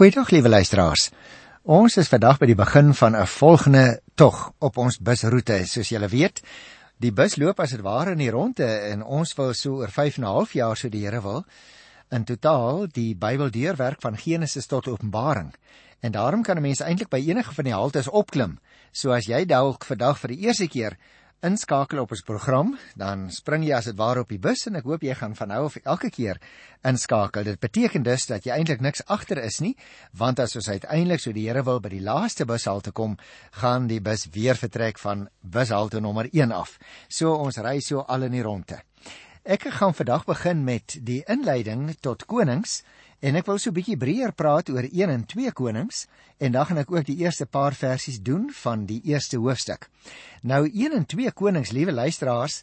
Goeiedag liewe luisteraars. Ons is vandag by die begin van 'n volgende tog op ons busroete. Soos julle weet, die bus loop as dit ware in die ronde en ons wil so oor 5 en 'n half jaar so die Here wil in totaal die Bybel deurwerk van Genesis tot Openbaring. En daarom kan 'n mens eintlik by enige van die haltes opklim. So as jy dalk vandag vir die eerste keer inskakel op ons program, dan spring jy as dit ware op die bus en ek hoop jy gaan van nou af elke keer inskakel. Dit beteken dus dat jy eintlik niks agter is nie, want as ons uiteindelik so die Here wil by die laaste bushalte kom, gaan die bus weer vertrek van bushalte nommer 1 af. So ons ry so al in die ronde. Ek gaan vandag begin met die inleiding tot Konings En ek wil so 'n bietjie breër praat oor 1 en 2 Konings en dan gaan ek ook die eerste paar versies doen van die eerste hoofstuk. Nou 1 en 2 Konings, liewe luisteraars,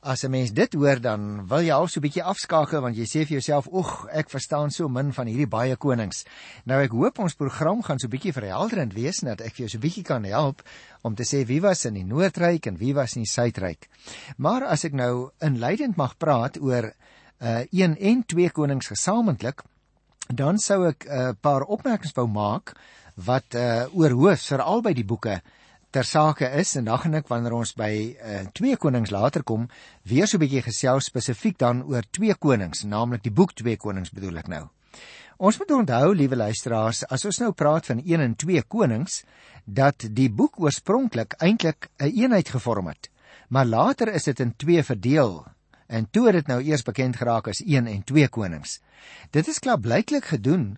as 'n mens dit hoor dan wil jy al so 'n bietjie afskakel want jy sê vir jouself, "Oeg, ek verstaan so min van hierdie baie konings." Nou ek hoop ons program gaan so 'n bietjie verhelderend wees dat ek vir jou so 'n bietjie kan help om te sê wie was in die Noordryk en wie was in die Suidryk. Maar as ek nou inleidend mag praat oor uh 1 en 2 Konings gesamentlik, dan sou ek 'n uh, paar opmerkings wou maak wat uh, oor hoof vir albei die boeke ter sake is en dan gaan ek wanneer ons by uh, twee konings later kom weer so 'n bietjie gesels spesifiek dan oor twee konings naamlik die boek twee konings bedoel ek nou. Ons moet onthou liewe luisteraars as ons nou praat van 1 en 2 konings dat die boek oorspronklik eintlik 'n een eenheid gevorm het. Maar later is dit in twee verdeel en toe het dit nou eers bekend geraak as 1 en 2 konings. Dit is klaarblyklik gedoen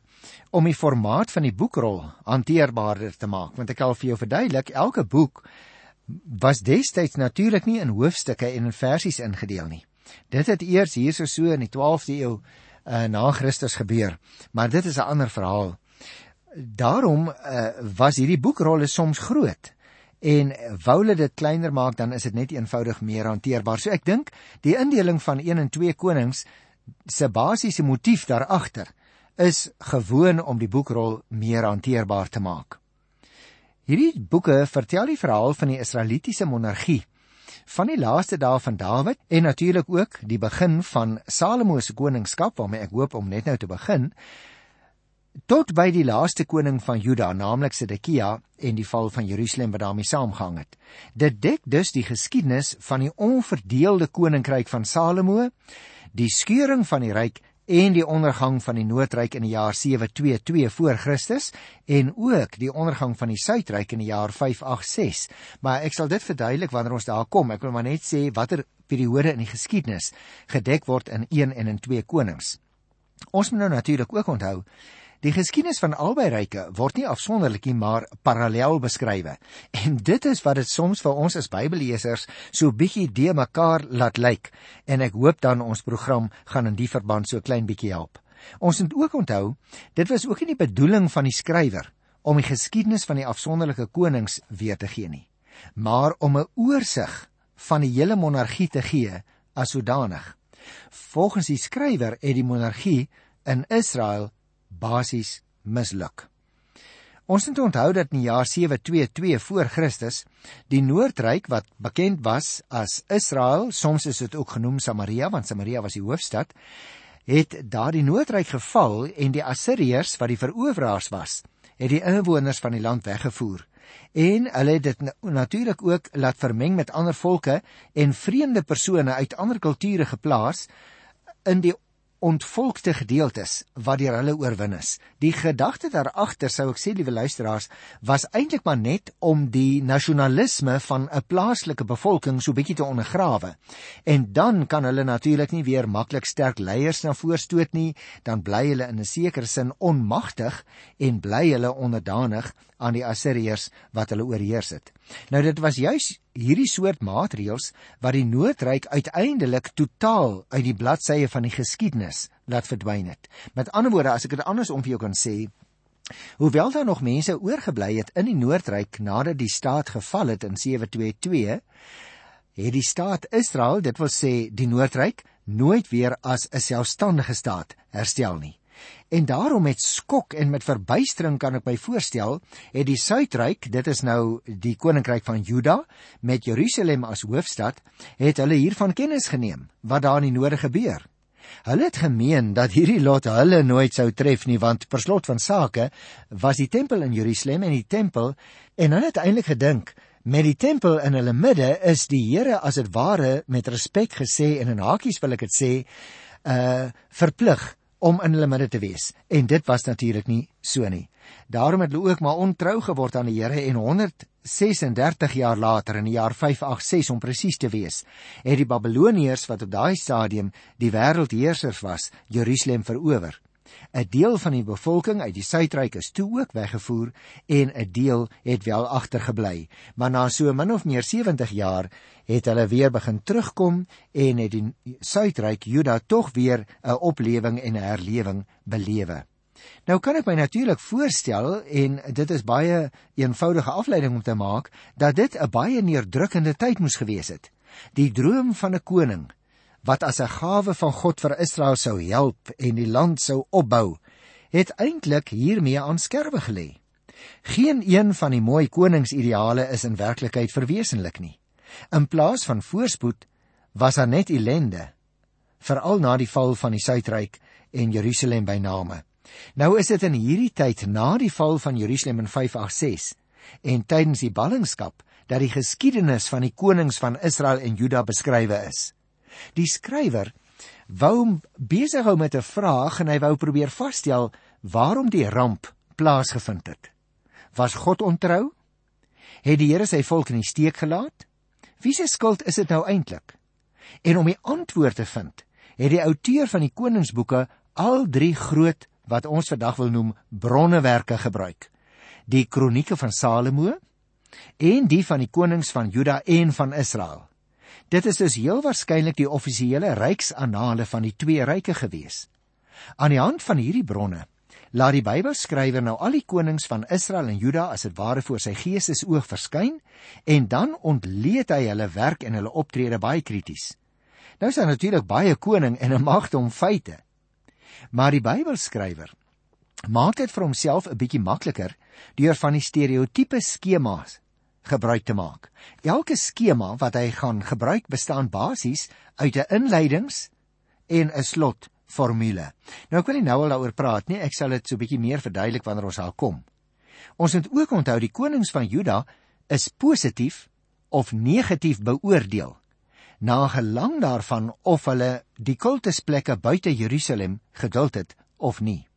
om die formaat van die boekrol hanteerbaarder te maak, want ek kan vir jou verduidelik, elke boek was destyds natuurlik nie in hoofstukke en in versies ingedeel nie. Dit het eers hierso so in die 12de eeu uh, na Christus gebeur, maar dit is 'n ander verhaal. Daarom uh, was hierdie boekrolle soms groot en wou hulle dit kleiner maak dan is dit net eenvoudig meer hanteerbaar. So ek dink die indeling van 1 en 2 konings se basiese motief daar agter is gewoon om die boekrol meer hanteerbaar te maak. Hierdie boeke vertel die verhaal van die Israelitiese monargie van die laaste dae van Dawid en natuurlik ook die begin van Salomo se koningskap waarmee ek hoop om net nou te begin tot by die laaste koning van Juda, naamlik Sedekia en die val van Jerusalem wat daarmee saamgehang het. Dit dek dus die geskiedenis van die onverdeelde koninkryk van Salomo, die skeuring van die ryk en die ondergang van die Noordryk in die jaar 722 voor Christus en ook die ondergang van die Suidryk in die jaar 586. Maar ek sal dit verduidelik wanneer ons daar kom. Ek wil maar net sê watter periode in die geskiedenis gedek word in 1 en in 2 Konings. Ons moet nou natuurlik ook onthou Die geskiedenis van albei ryke word nie afsonderlik nie, maar parallel beskrywe. En dit is wat dit soms vir ons as Bybellesers so bietjie de mekaar laat lyk. En ek hoop dan ons program gaan in die verband so klein bietjie help. Ons moet ook onthou, dit was ook nie die bedoeling van die skrywer om die geskiedenis van die afsonderlike konings weer te gee nie, maar om 'n oorsig van die hele monargie te gee as sodanig. Volgens die skrywer het die monargie in Israel basies misluk. Ons moet onthou dat in die jaar 722 voor Christus die Noordryk wat bekend was as Israel, soms is dit ook genoem Samaria want Samaria was die hoofstad, het daardie Noordryk geval en die Assiriërs wat die veroweraars was, het die inwoners van die land weggevoer en hulle het dit natuurlik ook laat vermeng met ander volke en vreemde persone uit ander kulture geplaas in die ontvolkte gedeeltes wat deur hulle oorwin is. Die gedagte daar agter sou ek sê liewe luisteraars was eintlik maar net om die nasionalisme van 'n plaaslike bevolking so bietjie te ondergrawe. En dan kan hulle natuurlik nie weer maklik sterk leiers na voorstoot nie, dan bly hulle in 'n sekere sin onmagtig en bly hulle onderdanig aan die Assiriërs wat hulle oorheers het. Nou dit was juis hierdie soort maatreëls wat die Noordryk uiteindelik totaal uit die bladsye van die geskiedenis laat verdwyn het. Met ander woorde, as ek dit andersom vir jou kan sê, hoewel daar nog mense oorgebly het in die Noordryk nadat die staat geval het in 722, het die staat Israel, dit wil sê die Noordryk, nooit weer as 'n selfstandige staat herstel nie. En daarom met skok en met verbuistering kan ek my voorstel, het die Suidryk, dit is nou die koninkryk van Juda met Jerusalem as hoofstad, het hulle hiervan kennis geneem wat daar in die noorde gebeur. Hulle het gemeen dat hierdie lot hulle nooit sou tref nie want per slot van sake was die tempel in Jerusalem en die tempel en hulle het eintlik gedink met die tempel in hulle midde is die Here as dit ware met respek gesê en in hakies wil ek dit sê uh verplig om in hulle midde te wees en dit was natuurlik nie so nie. Daarom het hulle ook maar ontrou geword aan die Here en 136 jaar later in die jaar 586 om presies te wees, het die Babiloniërs wat op daai stadium die wêreldheersers was, Jerusalem verower. 'n Deel van die bevolking uit die suidryk is toe ook weggevoer en 'n deel het wel agtergebly, maar na so min of meer 70 jaar het hulle weer begin terugkom en het die suidryk Juda tog weer 'n oplewing en 'n herlewing belewe. Nou kan ek my natuurlik voorstel en dit is baie eenvoudige afleiding om te maak dat dit 'n baie neerdrukkende tyd moes gewees het. Die droom van 'n koning wat as 'n gawe van God vir Israel sou help en die land sou opbou, het eintlik hiermee aan skerwe gelê. Geen een van die mooi koningsideale is in werklikheid verwesenlik nie. In plaas van voorspoed was daar net ellende, veral na die val van die Suidryk en Jerusalem by name. Nou is dit in hierdie tyd na die val van Jerusalem in 586 en tydens die ballingskap dat die geskiedenis van die konings van Israel en Juda beskrywe is. Die skrywer wou besig hou met 'n vraag en hy wou probeer vasstel waarom die ramp plaasgevind het. Was God ontrou? Het die Here sy volk in die steek gelaat? Wie se skuld is dit nou eintlik? En om die antwoord te vind, het die outeur van die koningsboeke al drie groot wat ons vandag wil noem bronnewerke gebruik. Die kronieke van Salomo en die van die konings van Juda en van Israel. Dit is dus heel waarskynlik die offisiële ryksanale van die twee ryke gewees. Aan die hand van hierdie bronne laat die Bybelskrywer nou al die konings van Israel en Juda as dit ware voor sy geestesoog verskyn en dan ontleed hy hulle werk en hulle optrede baie krities. Nou is daar natuurlik baie koning en 'n magte om feite. Maar die Bybelskrywer maak dit vir homself 'n bietjie makliker deur van die stereotipe skemas gebruik te maak. Elke skema wat hy gaan gebruik bestaan basies uit 'n inleidings en 'n slot formule. Nou ek wil nie nou al daaroor praat nie, ek sal dit so 'n bietjie meer verduidelik wanneer ons daar kom. Ons moet ook onthou die konings van Juda is positief of negatief beoordeel na gelang daarvan of hulle die kultusplekke buite Jerusalem geduld het of nie.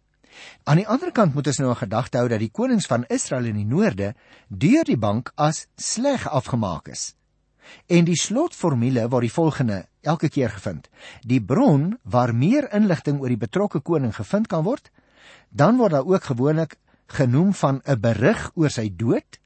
Aan die ander kant moet ons nou 'n gedagte hou dat die konings van Israel in die noorde deur die bank as sleg afgemaak is. En die slotformule word die volgende elke keer gevind. Die bron waar meer inligting oor die betrokke koning gevind kan word, dan word daar ook gewoonlik genoem van 'n berig oor sy dood,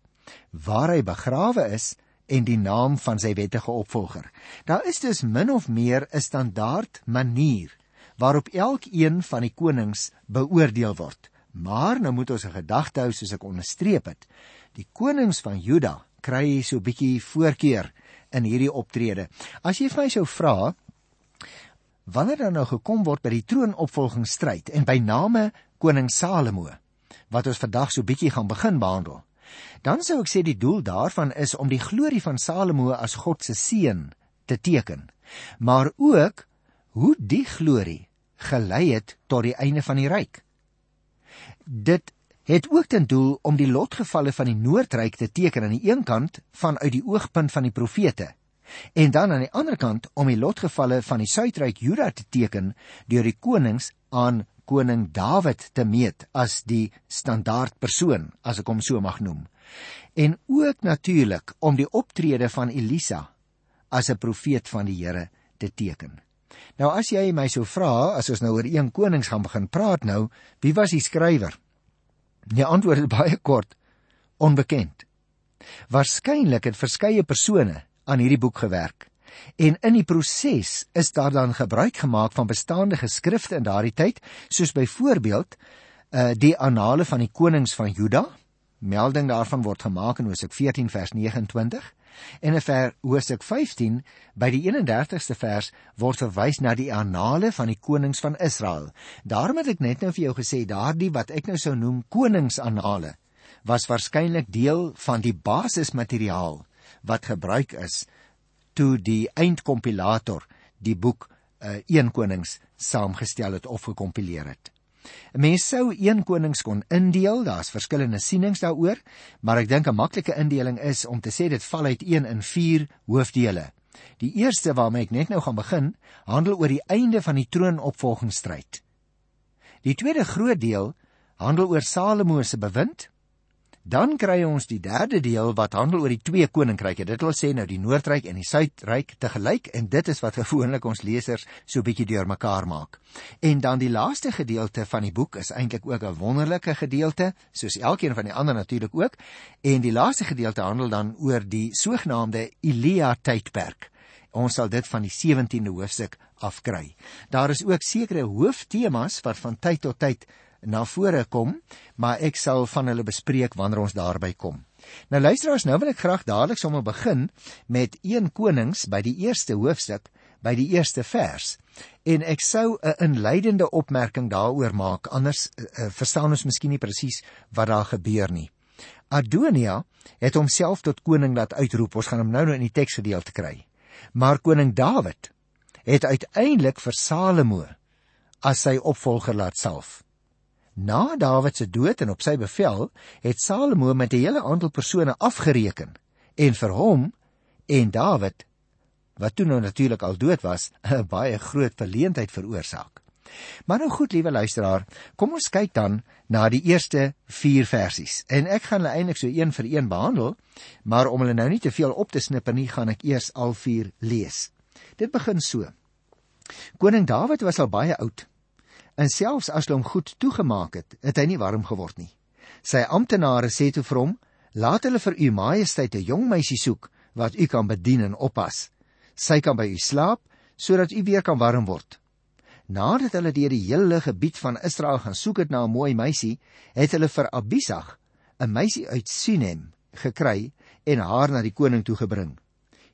waar hy begrawe is en die naam van sy wettige opvolger. Daar is dus min of meer 'n standaard manier waarop elkeen van die konings beoordeel word. Maar nou moet ons 'n gedagte hou soos ek onderstreep het. Die konings van Juda kry so 'n bietjie voorkeur in hierdie optrede. As jy vir my sou vra wanneer dan nou gekom word by die troonopvolgingsstryd en by name koning Salomo wat ons vandag so bietjie gaan begin behandel. Dan sou ek sê die doel daarvan is om die glorie van Salomo as God se seun te teken, maar ook hoe die glorie gelei het tot die einde van die ryk. Dit het ook ten doel om die lotgevalle van die noordryk te teken aan die een kant vanuit die oogpunt van die profete en dan aan die ander kant om die lotgevalle van die suidryk Juda te teken deur die konings aan koning Dawid te meet as die standaard persoon as ek hom so mag noem en ook natuurlik om die optrede van Elisa as 'n profeet van die Here te teken. Nou as jy my sou vra, as ons nou oor een konings gaan begin praat nou, wie was die skrywer? Die antwoord is baie kort: onbekend. Waarskynlik het verskeie persone aan hierdie boek gewerk. En in die proses is daar dan gebruik gemaak van bestaande geskrifte in daardie tyd, soos byvoorbeeld uh die annale van die konings van Juda. Melding daarvan word gemaak in Hosea 14 vers 29 En in vers Hosea 15 by die 31ste vers word verwys na die annale van die konings van Israel. Daarom het ek net nou vir jou gesê daardie wat ek nou sou noem koningsannale was waarskynlik deel van die basismateriaal wat gebruik is toe die eindkompilator die boek uh, 1 Konings saamgestel het of gekompileer het. 'n Mens sou 1 Konings kon indeel, daar's verskillende sienings daaroor, maar ek dink 'n maklike indeling is om te sê dit val uit 1 in 4 hoofdele. Die eerste waarmee ek net nou gaan begin, handel oor die einde van die troonopvolgingsstryd. Die tweede groot deel handel oor Salomo se bewind Dan kry ons die derde deel wat handel oor die twee koninkryke. Dit wil sê nou die Noordryk en die Suidryk te gelyk en dit is wat gewoonlik ons lesers so bietjie deurmekaar maak. En dan die laaste gedeelte van die boek is eintlik ook 'n wonderlike gedeelte, soos elkeen van die ander natuurlik ook. En die laaste gedeelte handel dan oor die sogenaamde Elia tydperk. Ons sal dit van die 17de hoofstuk afkry. Daar is ook sekere hooftemas wat van tyd tot tyd na vore kom, maar ek sal van hulle bespreek wanneer ons daarby kom. Nou luisteraars, nou wil ek graag dadelik sommer begin met 1 Konings by die eerste hoofstuk, by die eerste vers. En ek sou 'n inleidende opmerking daaroor maak, anders uh, verstaan ons miskien nie presies wat daar gebeur nie. Adonia het homself tot koning laat uitroep. Ons gaan hom nou nou in die teksgedeelte kry. Maar koning Dawid het uiteindelik vir Salomo as sy opvolger laat salf. Na Dawid se dood en op sy bevel het Salomo met 'n hele aantal persone afgereken en vir hom en Dawid wat toe nou natuurlik al dood was, 'n baie groot verleentheid veroorsaak. Maar nou goed, liewe luisteraar, kom ons kyk dan na die eerste 4 versies. En ek gaan hulle eintlik so een vir een behandel, maar om hulle nou nie te veel op te snipper nie, gaan ek eers al 4 lees. Dit begin so. Koning Dawid was al baie oud En selfs as hulle hom goed toegemaak het, het hy nie warm geword nie. Sy amptenare sê toe vir hom: "Laat hulle vir u majesteit 'n jong meisie soek wat u kan bedien en oppas. Sy kan by u slaap sodat u weer kan warm word." Nadat hulle deur die hele gebied van Israel gaan soek het na 'n mooi meisie, het hulle vir Abisag, 'n meisie uit Sunem, gekry en haar na die koning toe gebring.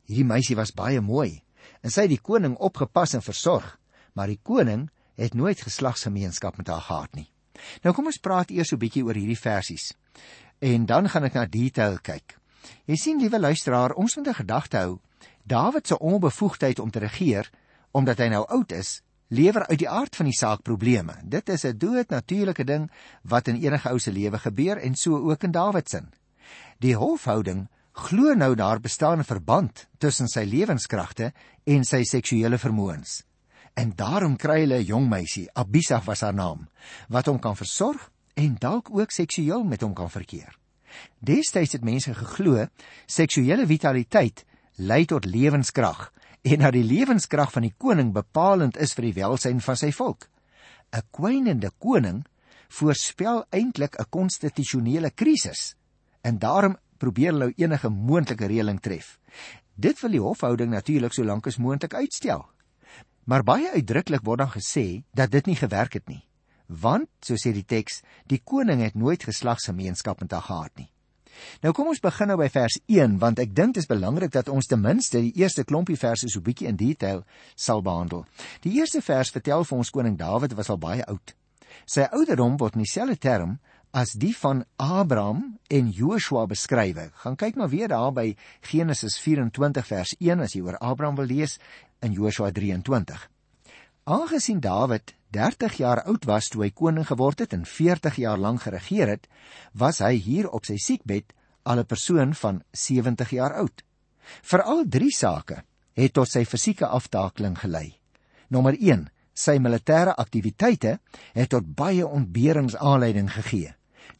Hierdie meisie was baie mooi en sy het die koning opgepas en versorg, maar die koning het nooit geslagsgemeenskap met haar gehad nie. Nou kom ons praat eers 'n bietjie oor hierdie versies. En dan gaan ek na detail kyk. Jy sien, liewe luisteraar, ons moet 'n gedagte hou. Dawid se onbevoegdheid om te regeer, omdat hy nou oud is, lewer uit die aard van die saak probleme. Dit is 'n doodnatuurlike ding wat in enige ou se lewe gebeur en so ook in Dawid se. Die hofhouding glo nou daar bestaan 'n verband tussen sy lewenskragte en sy seksuele vermoëns en daarom kry hulle 'n jong meisie, Abisa was haar naam, wat hom kan versorg en dalk ook seksueel met hom kan verkeer. Destyds het mense geglo seksuele vitaliteit lei tot lewenskrag en dat die lewenskrag van die koning bepalend is vir die welsyn van sy volk. 'n Kwynende koning voorspel eintlik 'n konstitusionele krisis en daarom probeer hulle enige moontlike reëling tref. Dit wil die hofhouding natuurlik so lank as moontlik uitstel. Maar baie uitdruklik word dan gesê dat dit nie gewerk het nie. Want, so sê die teks, die koning het nooit geslagsgemeenskap met haar gehad nie. Nou kom ons begin nou by vers 1 want ek dink dit is belangrik dat ons ten minste die eerste klompie verse so bietjie in detail sal behandel. Die eerste vers vertel vir ons koning Dawid was al baie oud. Sy ouderdom word in dieselfde term as die van Abraham en Joshua beskryf. Gaan kyk maar weer daar by Genesis 24 vers 1 as jy oor Abraham wil lees in Joshua 23. Aangesien Dawid 30 jaar oud was toe hy koning geword het en 40 jaar lank geregeer het, was hy hier op sy siekbed al 'n persoon van 70 jaar oud. Veral drie sake het tot sy fisieke aftakeling gelei. Nommer 1 Sy militêre aktiwiteite het tot baie ontberings aanleiding gegee.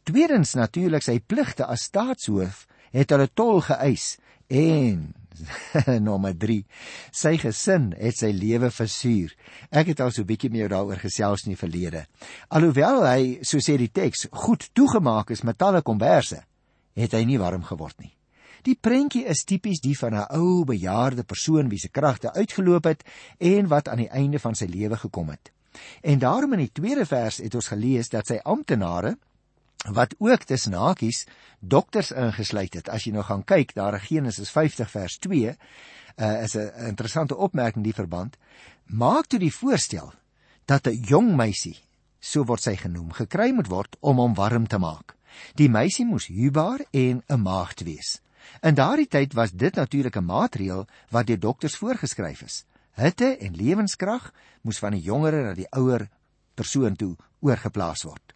Tweedens natuurlik sy pligte as staatshoof het hulle tol geëis en nommer 3 sy gesin het sy lewe versuur. Ek het al so 'n bietjie meer daaroor gesels in die verlede. Alhoewel hy, so sê die teks, goed toegemaak is met talle komberse, het hy nie warm geword nie. Die prentjie is tipies die van 'n ou bejaarde persoon wie se kragte uitgeloop het en wat aan die einde van sy lewe gekom het. En daarom in die tweede vers het ons gelees dat sy amptenare wat ook tussen hakies dokters ingesluit het. As jy nou gaan kyk daar in Genesis 50 vers 2, uh, is 'n interessante opmerking die verband. Maak toe die voorstel dat 'n jong meisie, so word sy genoem, gekry moet word om hom warm te maak. Die meisie moes huwbaar en 'n maagd wees. In daardie tyd was dit natuurlik 'n maatreël wat deur dokters voorgeskryf is. Hitte en lewenskrag moes van die jongere na die ouer persoon toe oorgeplaas word.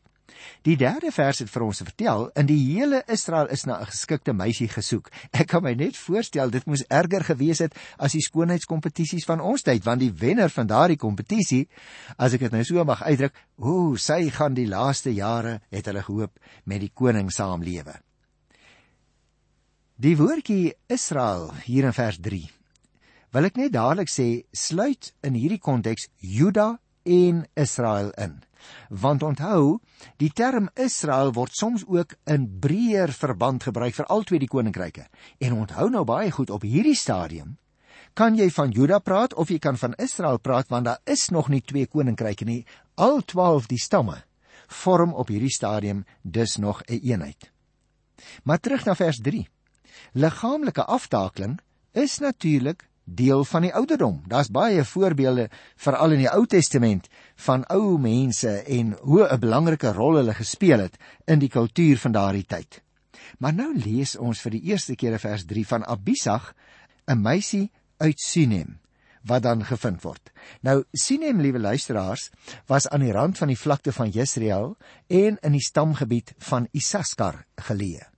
Die derde vers het vir ons vertel in die hele Israel is na 'n geskikte meisie gesoek. Ek kan my net voorstel dit moes erger gewees het as die skoonheidskompetisies van ons tyd want die wenner van daardie kompetisie as ek dit nou so mag uitdruk, ooh, sy gaan die laaste jare het hulle gehoop met die koning saamlewe. Die woordjie Israel hier in vers 3 wil ek net dadelik sê sluit in hierdie konteks Juda en Israel in. Want onthou, die term Israel word soms ook in breër verband gebruik vir al twee die koninkryke. En onthou nou baie goed op hierdie stadium kan jy van Juda praat of jy kan van Israel praat want daar is nog nie twee koninkryke nie. Al 12 die stamme vorm op hierdie stadium dus nog 'n een eenheid. Maar terug na vers 3. Liggaamlike aftakeling is natuurlik deel van die ouderdom. Daar's baie voorbeelde veral in die Ou Testament van ou mense en hoe 'n belangrike rol hulle gespeel het in die kultuur van daardie tyd. Maar nou lees ons vir die eerste keer vers 3 van Abisag, 'n meisie uit Sinem wat dan gevind word. Nou Sinem, liewe luisteraars, was aan die rand van die vlakte van Jesreel en in die stamgebied van Isaskar geleë.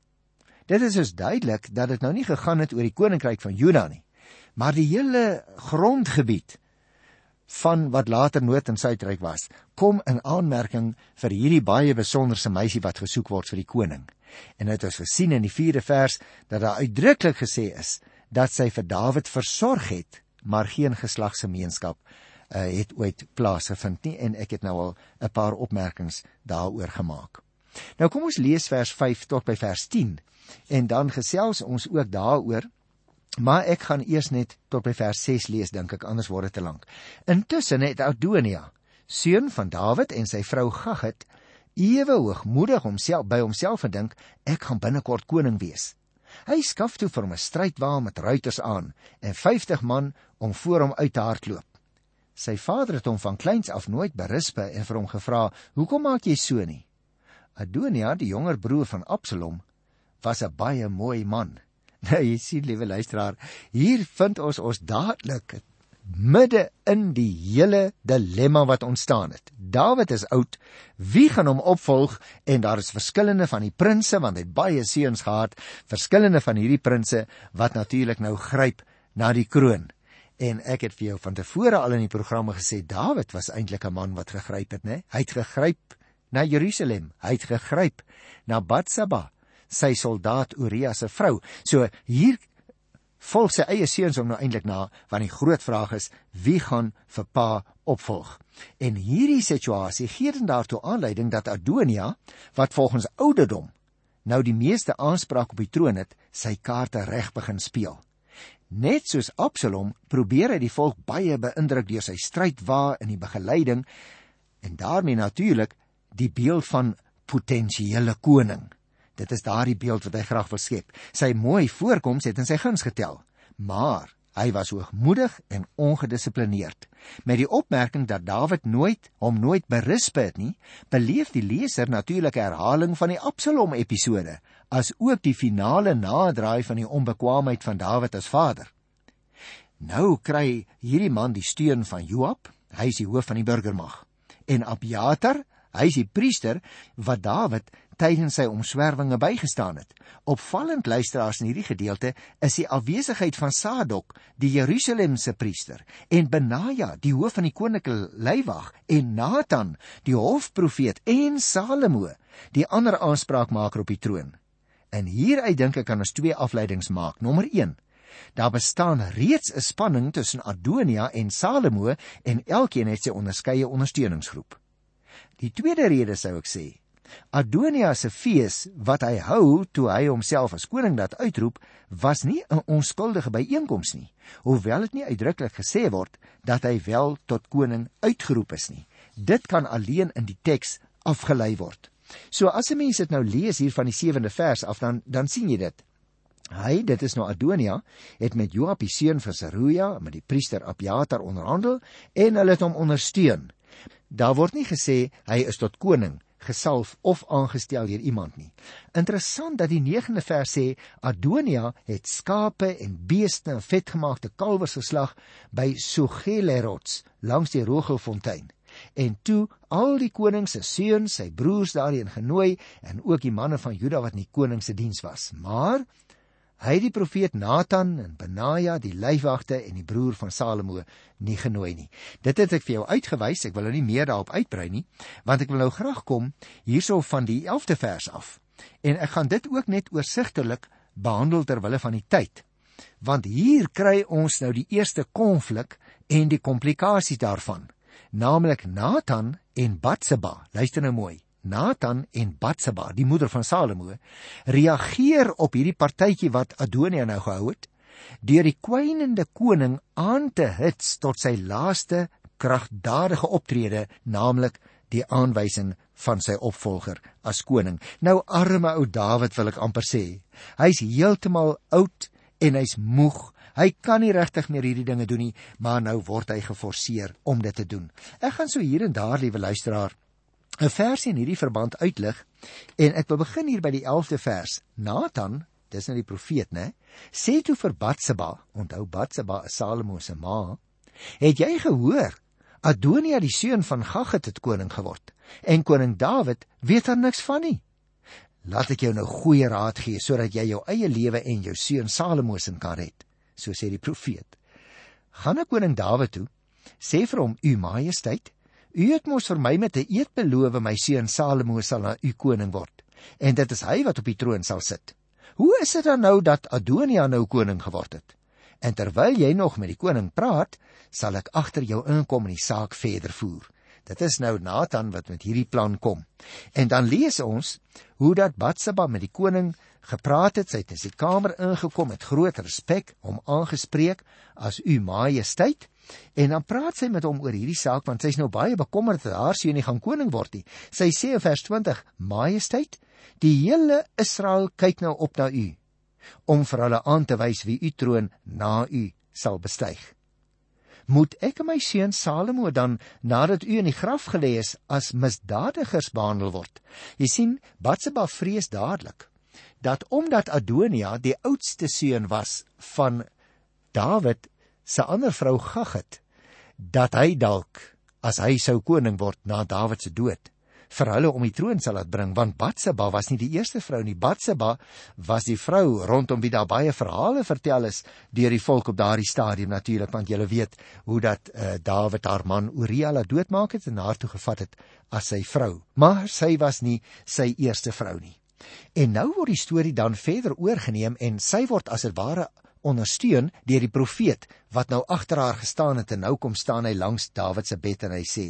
Dit is dus duidelik dat dit nou nie gegaan het oor die koninkryk van Juda nie maar die hele grondgebied van wat later Noord en Suidryk was, kom in aanmerking vir hierdie baie besonderse meisie wat gesoek word vir die koning. En dit is gesien in die 4de vers dat daar uitdruklik gesê is dat sy vir Dawid versorg het, maar geen geslagsgemeenskap uh, het ooit plaasgevind nie en ek het nou al 'n paar opmerkings daaroor gemaak. Nou kom ons lees vers 5 tot by vers 10 en dan gesels ons ook daaroor Maar ek gaan eers net tot by vers 6 lees dink ek anders word dit te lank. Intussen het Adonia, seun van Dawid en sy vrou Gagit, ewe hoogmoedig homself by homself gedink ek gaan binnekort koning wees. Hy skaf toe vir 'n strydwa met ruiters aan en 50 man om voor hom uit te hardloop. Sy vader het hom van kleins af nooit berispe en vir hom gevra: "Hoekom maak jy so nie?" Adonia, die jonger broer van Absalom, was 'n baie mooi man. Nou jy sien liewe luisteraar, hier vind ons ons dadelik midde in die hele dilemma wat ontstaan het. Dawid is oud, wie gaan hom opvolg en daar is verskillende van die prinse want hy het baie seuns gehad, verskillende van hierdie prinse wat natuurlik nou gryp na die kroon. En ek het vir jou van tevore al in die programme gesê Dawid was eintlik 'n man wat gegryp het, né? Hy het gegryp na Jerusalem, hy het gegryp na Batsaba, sy soldaat Uria se vrou. So hier volg sy eie seuns om nou eintlik na, want die groot vraag is wie gaan vir pa opvolg. En hierdie situasie gee dan daartoe aanleiding dat Adonia, wat volgens ouderdom nou die meeste aanspraak op die troon het, sy kaarte reg begin speel. Net soos Absalom probeer hy die volk baie beïndruk deur sy strydwa in die begeleiding en daarmee natuurlik die beeld van potensiële koning. Dit is daardie beeld wat hy graag wil skep. Sy mooi voorkoms het in sy guns getel, maar hy was hoogmoedig en ongedissiplineerd. Met die opmerking dat Dawid nooit hom nooit berisp het nie, beleef die leser natuurlik 'n herhaling van die Absalom episode, as ook die finale naderdraai van die onbekwaamheid van Dawid as vader. Nou kry hierdie man die steun van Joab, hy is die hoof van die burgermag, en Abiatar, hy is die priester wat Dawid tydens sy omswervinge bygestaan het. Opvallend luisteraars in hierdie gedeelte is die afwesigheid van Sadok, die Jerusalemse priester, en Benaja, die hoof van die koninklike leiwag, en Nathan, die hofprofeet, en Salomo, die ander aanspraakmaker op die troon. En hieruit dink ek kan ons twee afleidings maak. Nommer 1 Daar bestaan reeds 'n spanning tussen Adonia en Salomo en elkeen het sy onderskeie ondersteuningsgroep. Die tweede rede sou ek sê, Adonia se fees wat hy hou toe hy homself as koning laat uitroep, was nie 'n onskuldige byeenkoms nie, hoewel dit nie uitdruklik gesê word dat hy wel tot koning uitgeroep is nie. Dit kan alleen in die teks afgelei word. So as 'n mens dit nou lees hier van die 7de vers af dan dan sien jy dit. Hy, dit is nou Adonia, het met Joab die seun van Seruja met die priester Abiatar onderhandel en hulle het hom ondersteun. Daar word nie gesê hy is tot koning gesalf of aangestel deur iemand nie. Interessant dat die 9de vers sê Adonia het skape en beeste en vetgemaakte kalwers geslag by Sogelerots langs die Rogelfontein. En toe al die koning se seuns, sy broers daarin genooi en ook die manne van Juda wat in die koning se diens was. Maar hy het die profeet Nathan en Benaja, die leiwagte en die broer van Salomo nie genooi nie. Dit het ek vir jou uitgewys, ek wil nou nie meer daarop uitbrei nie, want ek wil nou graag kom hierso van die 11de vers af. En ek gaan dit ook net oorsigtelik behandel ter wille van die tyd. Want hier kry ons nou die eerste konflik en die komplikasie daarvan naamlik Nathan en Batseba. Luister nou mooi. Nathan en Batseba, die moeder van Salomo, reageer op hierdie partytjie wat Adonia nou gehou het deur die kwynende koning aan te hits tot sy laaste kragtadige optrede, naamlik die aanwysing van sy opvolger as koning. Nou arme ou Dawid wil ek amper sê. Hy's heeltemal oud en hy's moeg Hy kan nie regtig meer hierdie dinge doen nie, maar nou word hy geforseer om dit te doen. Ek gaan so hier en daar, liewe luisteraar, 'n vers in hierdie verband uitlig en ek wil begin hier by die 11de vers. Nathan, dis nou die profeet, né? Sê toe vir Batseba, onthou Batseba is Salomo se ma, het jy gehoor Adonia die seun van Gagget het koning geword en koning Dawid weet daar niks van nie. Laat ek jou nou goeie raad gee sodat jy jou eie lewe en jou seun Salomo se kan red so sê die profeet. Gaan na koning Dawid toe, sê vir hom: "U majesteit, u het mos vir my met 'n eed beloof my seun Salomo sal na u koning word, en dit is hy wat op die troon sal sit. Hoe is dit dan nou dat Adonia nou koning geword het? En terwyl jy nog met die koning praat, sal ek agter jou inkom en die saak verder voer." Dit is nou Nathan wat met hierdie plan kom. En dan lees ons hoe dat Batseba met die koning gepraat het, sy het in sy kamer ingekom met groot respek hom aangespreek as u majesteit en dan praat sy met hom oor hierdie saak want sy's nou baie bekommerd dat haar seun nie gaan koning word nie. Sy sê in vers 20: "Majesteit, die hele Israel kyk nou op na u om vir hulle aan te wys wie u troon na u sal bestyg." Moet ek my seun Salomo dan nadat u in die graf gelê is as misdadigers behandel word? Jy sien, Batseba vrees dadelik dat omdat Adonia die oudste seun was van Dawid se ander vrou Gagget, dat hy dalk as hy sou koning word na Dawid se dood vir hulle om die troon sal laat bring want Batseba was nie die eerste vrou nie. Batseba was die vrou rondom wie daar baie verhale vertel is deur die volk op daardie stadium natuurlik want julle weet hoe dat uh, Dawid haar man Uria laat doodmaak het en haar toe gevat het as sy vrou. Maar sy was nie sy eerste vrou nie. En nou word die storie dan verder oorgeneem en sy word as dit ware ondersteun deur die profeet wat nou agter haar gestaan het en nou kom staan hy langs Dawid se bed en hy sê: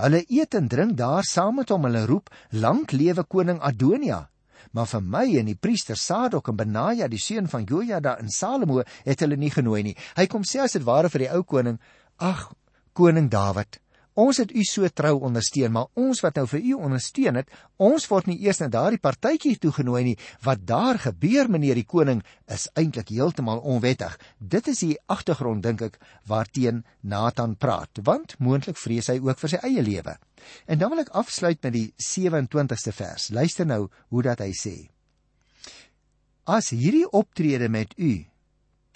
Hulle eet en drink daar saam met hom, hulle roep: Lank lewe koning Adonia. Maar vir my en die priester Sadok en Benaja, die seun van Jojada in Salomo, het hulle nie genooi nie. Hy kom sê as dit ware vir die ou koning: Ag, koning Dawid, Ons het u so trou ondersteun, maar ons wat nou vir u ondersteun het, ons word nie eers na daardie partytjie toegenooi nie. Wat daar gebeur, meneer die koning, is eintlik heeltemal onwettig. Dit is die agtergrond dink ek waarteen Nathan praat, want moontlik vrees hy ook vir sy eie lewe. En dan wil ek afsluit met die 27ste vers. Luister nou hoe dat hy sê: As hierdie optrede met u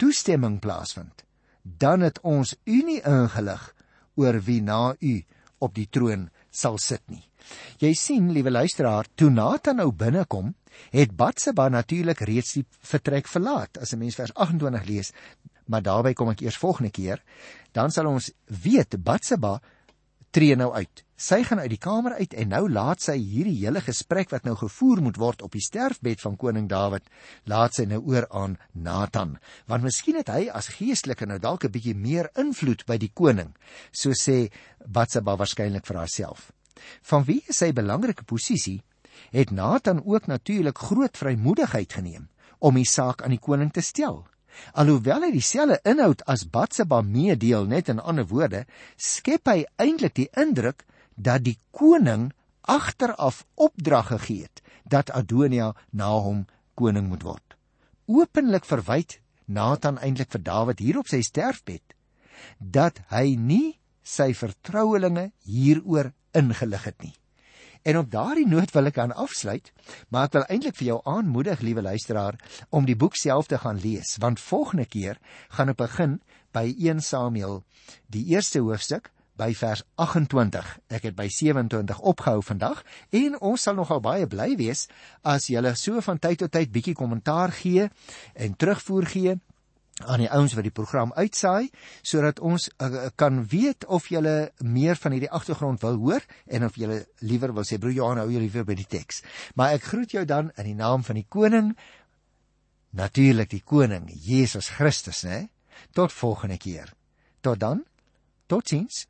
toestemming plaasvind, dan het ons u nie ingelig oor wie na u op die troon sal sit nie. Jy sien, liewe luisteraar, toe Nathan nou binnekom, het Batseba natuurlik reeds die vertrek verlaat. As 'n mens vers 28 lees, maar daarby kom ek eers volgende keer, dan sal ons weet Batseba tree nou uit. Sy gaan uit die kamer uit en nou laat sy hierdie hele gesprek wat nou gevoer moet word op die sterfbed van koning Dawid, laat sy nou oor aan Nathan. Want miskien het hy as geestelike nou dalk 'n bietjie meer invloed by die koning, so sê Batseba waarskynlik vir haarself. Vanweë sy belangrike posisie het Nathan ook natuurlik groot vrymoedigheid geneem om die saak aan die koning te stel. Alhoewel hy dieselfde inhoud as Batseba meedeel, net in ander woorde, skep hy eintlik die indruk dat die koning agteraf opdrag gegee het dat Adonia na hom koning moet word. Openlik verwyd Nathan eintlik vir Dawid hier op sy sterfbed dat hy nie sy vertrouelinge hieroor ingelig het nie. En op daardie noot wil ek aan afsluit, maar ek wil eintlik vir jou aanmoedig, liewe luisteraar, om die boek self te gaan lees, want volgende keer gaan ek begin by 1 Samuel, die eerste hoofstuk by vers 28. Ek het by 27 opgehou vandag en ons sal nogal baie bly wees as jy so van tyd tot tyd bietjie kommentaar gee en terugvoer gee aan die ouens wat die program uitsaai sodat ons uh, kan weet of jy meer van hierdie agtergrond wil hoor en of jy liewer wil sê broer Johan hou jy liewer by die teks. Maar ek groet jou dan in die naam van die koning natuurlik die koning Jesus Christus, né? Tot volgende keer. Tot dan. Totsiens.